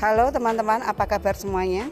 Halo teman-teman, apa kabar semuanya?